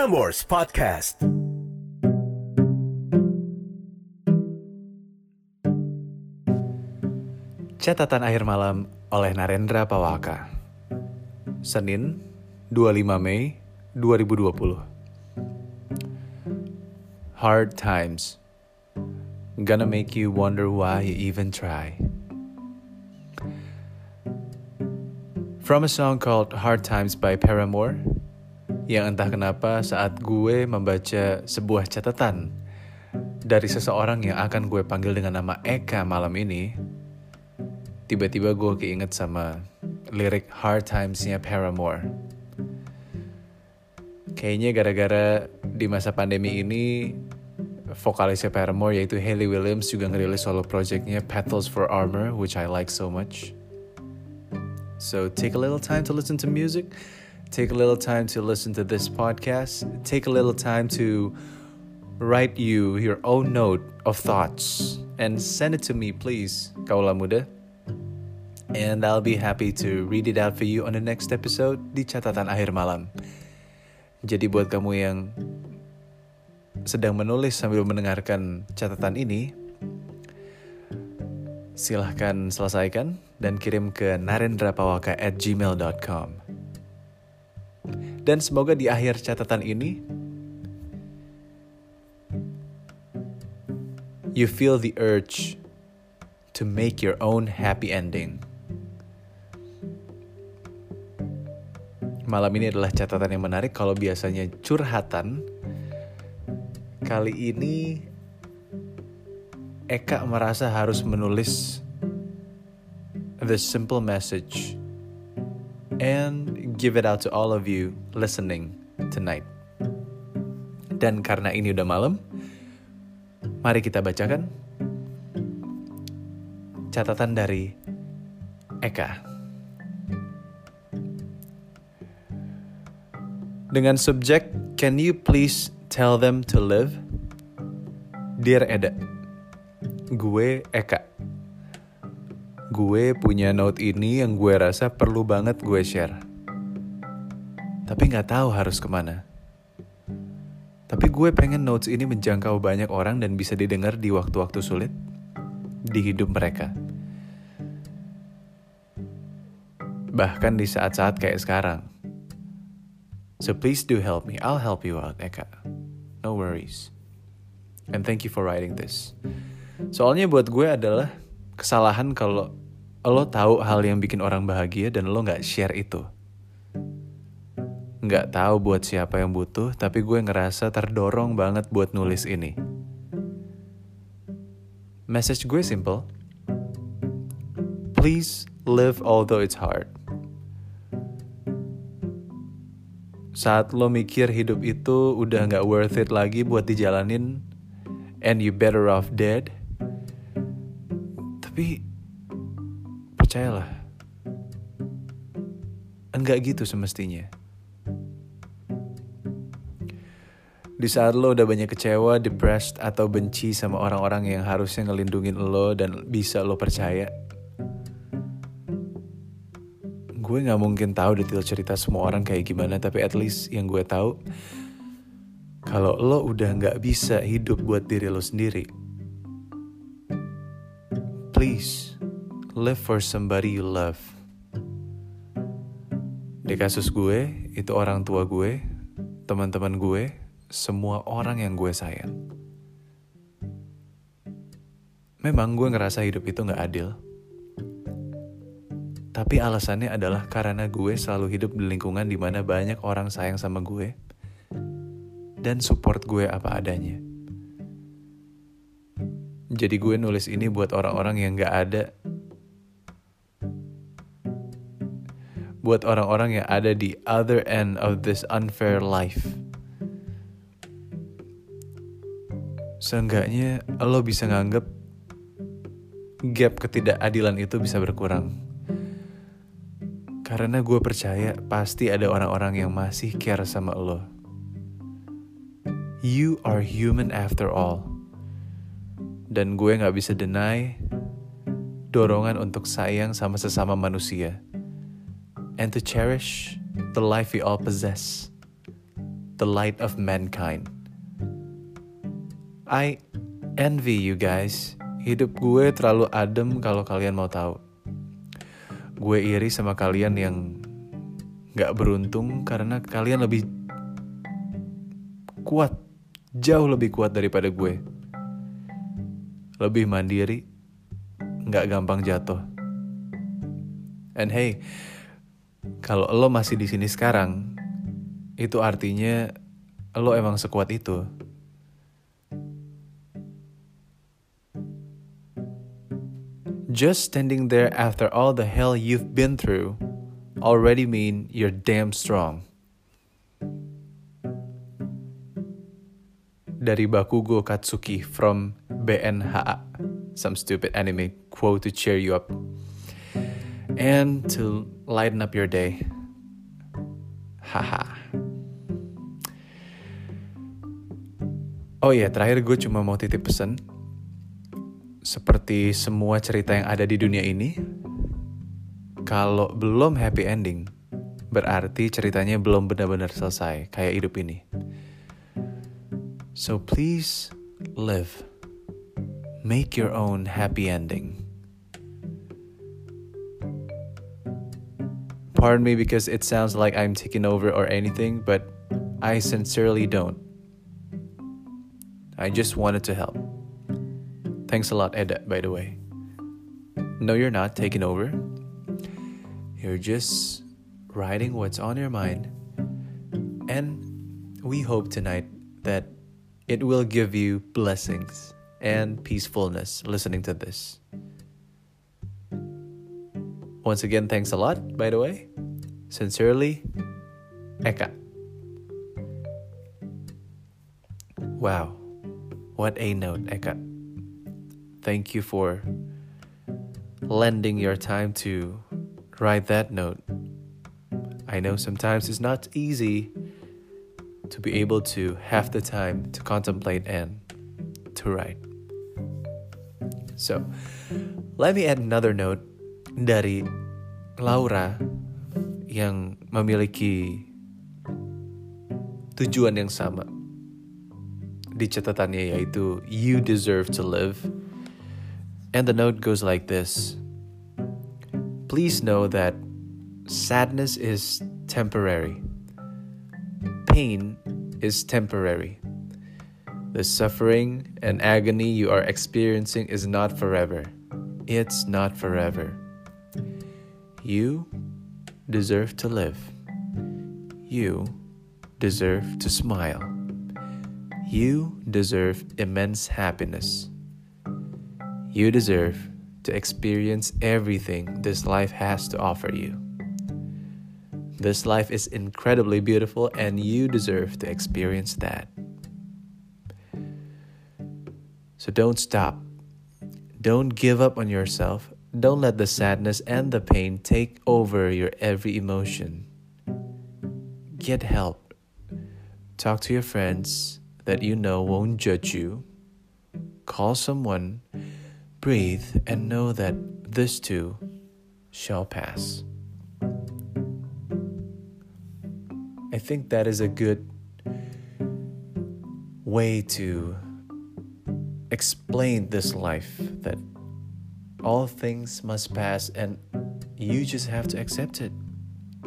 Prambors Podcast. Catatan akhir malam oleh Narendra Pawaka. Senin, 25 Mei 2020. Hard times. Gonna make you wonder why you even try. From a song called Hard Times by Paramore, yang entah kenapa saat gue membaca sebuah catatan dari seseorang yang akan gue panggil dengan nama Eka malam ini, tiba-tiba gue keinget sama lirik Hard Times-nya Paramore. Kayaknya gara-gara di masa pandemi ini vokalisnya Paramore yaitu Hayley Williams juga ngerilis solo projectnya Petals for Armor which I like so much. So take a little time to listen to music, take a little time to listen to this podcast, take a little time to write you your own note of thoughts and send it to me please, Kaula Muda and I'll be happy to read it out for you on the next episode di catatan akhir malam. Jadi buat kamu yang sedang menulis sambil mendengarkan catatan ini, silahkan selesaikan dan kirim ke narendrapawaka at gmail.com. Dan semoga di akhir catatan ini, you feel the urge to make your own happy ending. Malam ini adalah catatan yang menarik kalau biasanya curhatan. Kali ini Eka merasa harus menulis the simple message and give it out to all of you listening tonight. Dan karena ini udah malam, mari kita bacakan catatan dari Eka. Dengan subjek Can you please tell them to live? Dear Eda, gue Eka. Gue punya note ini yang gue rasa perlu banget gue share. Tapi nggak tahu harus ke mana. Tapi gue pengen notes ini menjangkau banyak orang dan bisa didengar di waktu-waktu sulit di hidup mereka. Bahkan di saat-saat kayak sekarang. So please do help me. I'll help you out, Eka. No worries. And thank you for writing this. Soalnya buat gue adalah kesalahan kalau lo tahu hal yang bikin orang bahagia dan lo nggak share itu. Nggak tahu buat siapa yang butuh, tapi gue ngerasa terdorong banget buat nulis ini. Message gue simple. Please live although it's hard. saat lo mikir hidup itu udah gak worth it lagi buat dijalanin and you better off dead tapi percayalah enggak gitu semestinya di saat lo udah banyak kecewa, depressed, atau benci sama orang-orang yang harusnya ngelindungin lo dan bisa lo percaya, gue nggak mungkin tahu detail cerita semua orang kayak gimana. Tapi at least yang gue tahu kalau lo udah nggak bisa hidup buat diri lo sendiri please live for somebody you love. Di kasus gue itu orang tua gue teman-teman gue semua orang yang gue sayang. Memang gue ngerasa hidup itu nggak adil. Tapi alasannya adalah karena gue selalu hidup di lingkungan di mana banyak orang sayang sama gue. Dan support gue apa adanya. Jadi gue nulis ini buat orang-orang yang gak ada. Buat orang-orang yang ada di other end of this unfair life Seenggaknya lo bisa nganggep gap ketidakadilan itu bisa berkurang karena gue percaya pasti ada orang-orang yang masih care sama lo. You are human after all. Dan gue gak bisa deny dorongan untuk sayang sama sesama manusia. And to cherish the life we all possess. the light of mankind. I envy you guys. Hidup gue terlalu adem kalau kalian mau tahu. Gue iri sama kalian yang gak beruntung karena kalian lebih kuat, jauh lebih kuat daripada gue. Lebih mandiri, gak gampang jatuh. And hey, kalau lo masih di sini sekarang, itu artinya lo emang sekuat itu. Just standing there after all the hell you've been through already mean you're damn strong. Dari Bakugo Katsuki from BNHA, some stupid anime quote to cheer you up and to lighten up your day. Haha. Oh iya, terakhir gue cuma mau titip pesan seperti semua cerita yang ada di dunia ini, kalau belum happy ending, berarti ceritanya belum benar-benar selesai, kayak hidup ini. So please live. Make your own happy ending. Pardon me because it sounds like I'm taking over or anything, but I sincerely don't. I just wanted to help. Thanks a lot, Ed, by the way. No, you're not taking over. You're just writing what's on your mind. And we hope tonight that it will give you blessings and peacefulness listening to this. Once again, thanks a lot, by the way. Sincerely, Eka. Wow, what a note, Eka. Thank you for lending your time to write that note. I know sometimes it's not easy to be able to have the time to contemplate and to write. So, let me add another note dari Laura yang memiliki tujuan yang sama di catatannya yaitu you deserve to live and the note goes like this Please know that sadness is temporary, pain is temporary. The suffering and agony you are experiencing is not forever. It's not forever. You deserve to live. You deserve to smile. You deserve immense happiness. You deserve to experience everything this life has to offer you. This life is incredibly beautiful, and you deserve to experience that. So don't stop. Don't give up on yourself. Don't let the sadness and the pain take over your every emotion. Get help. Talk to your friends that you know won't judge you. Call someone Breathe and know that this too shall pass. I think that is a good way to explain this life that all things must pass and you just have to accept it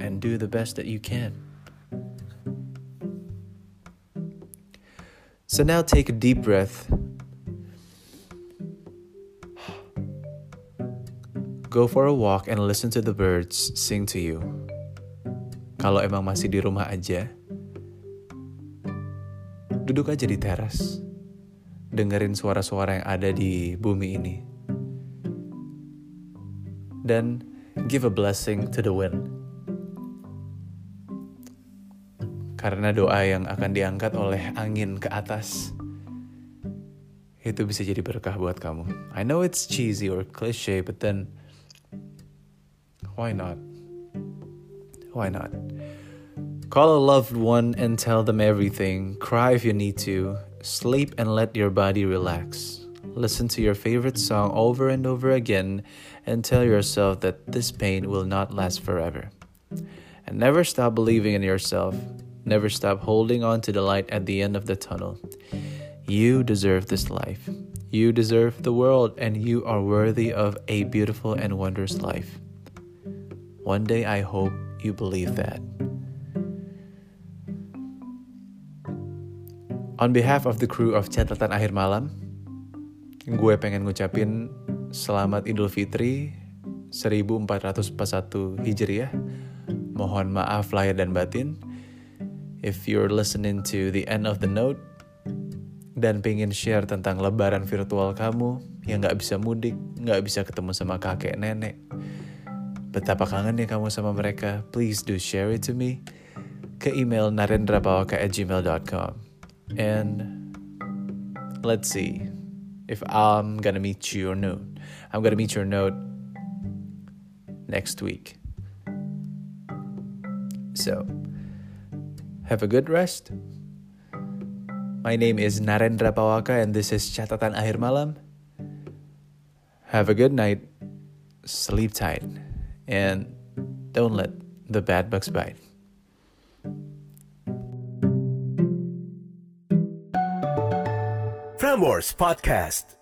and do the best that you can. So now take a deep breath Go for a walk and listen to the birds sing to you. Kalau emang masih di rumah aja, duduk aja di teras. Dengerin suara-suara yang ada di bumi ini. Dan give a blessing to the wind. Karena doa yang akan diangkat oleh angin ke atas itu bisa jadi berkah buat kamu. I know it's cheesy or cliche, but then why not? Why not? Call a loved one and tell them everything. Cry if you need to. Sleep and let your body relax. Listen to your favorite song over and over again and tell yourself that this pain will not last forever. And never stop believing in yourself. Never stop holding on to the light at the end of the tunnel. You deserve this life. You deserve the world, and you are worthy of a beautiful and wondrous life. One day I hope you believe that. On behalf of the crew of Catatan Akhir Malam, gue pengen ngucapin selamat Idul Fitri 1441 Hijriah. Mohon maaf lahir dan batin. If you're listening to the end of the note dan pengen share tentang lebaran virtual kamu yang gak bisa mudik, gak bisa ketemu sama kakek nenek, betapa kangennya kamu sama mereka, please do share it to me ke email narendrapawaka at gmail.com. And let's see if I'm gonna meet your note. I'm gonna meet your note next week. So, have a good rest. My name is Narendra Pawaka and this is Catatan Akhir Malam. Have a good night. Sleep tight. And don't let the bad bugs bite. Frameworks Podcast.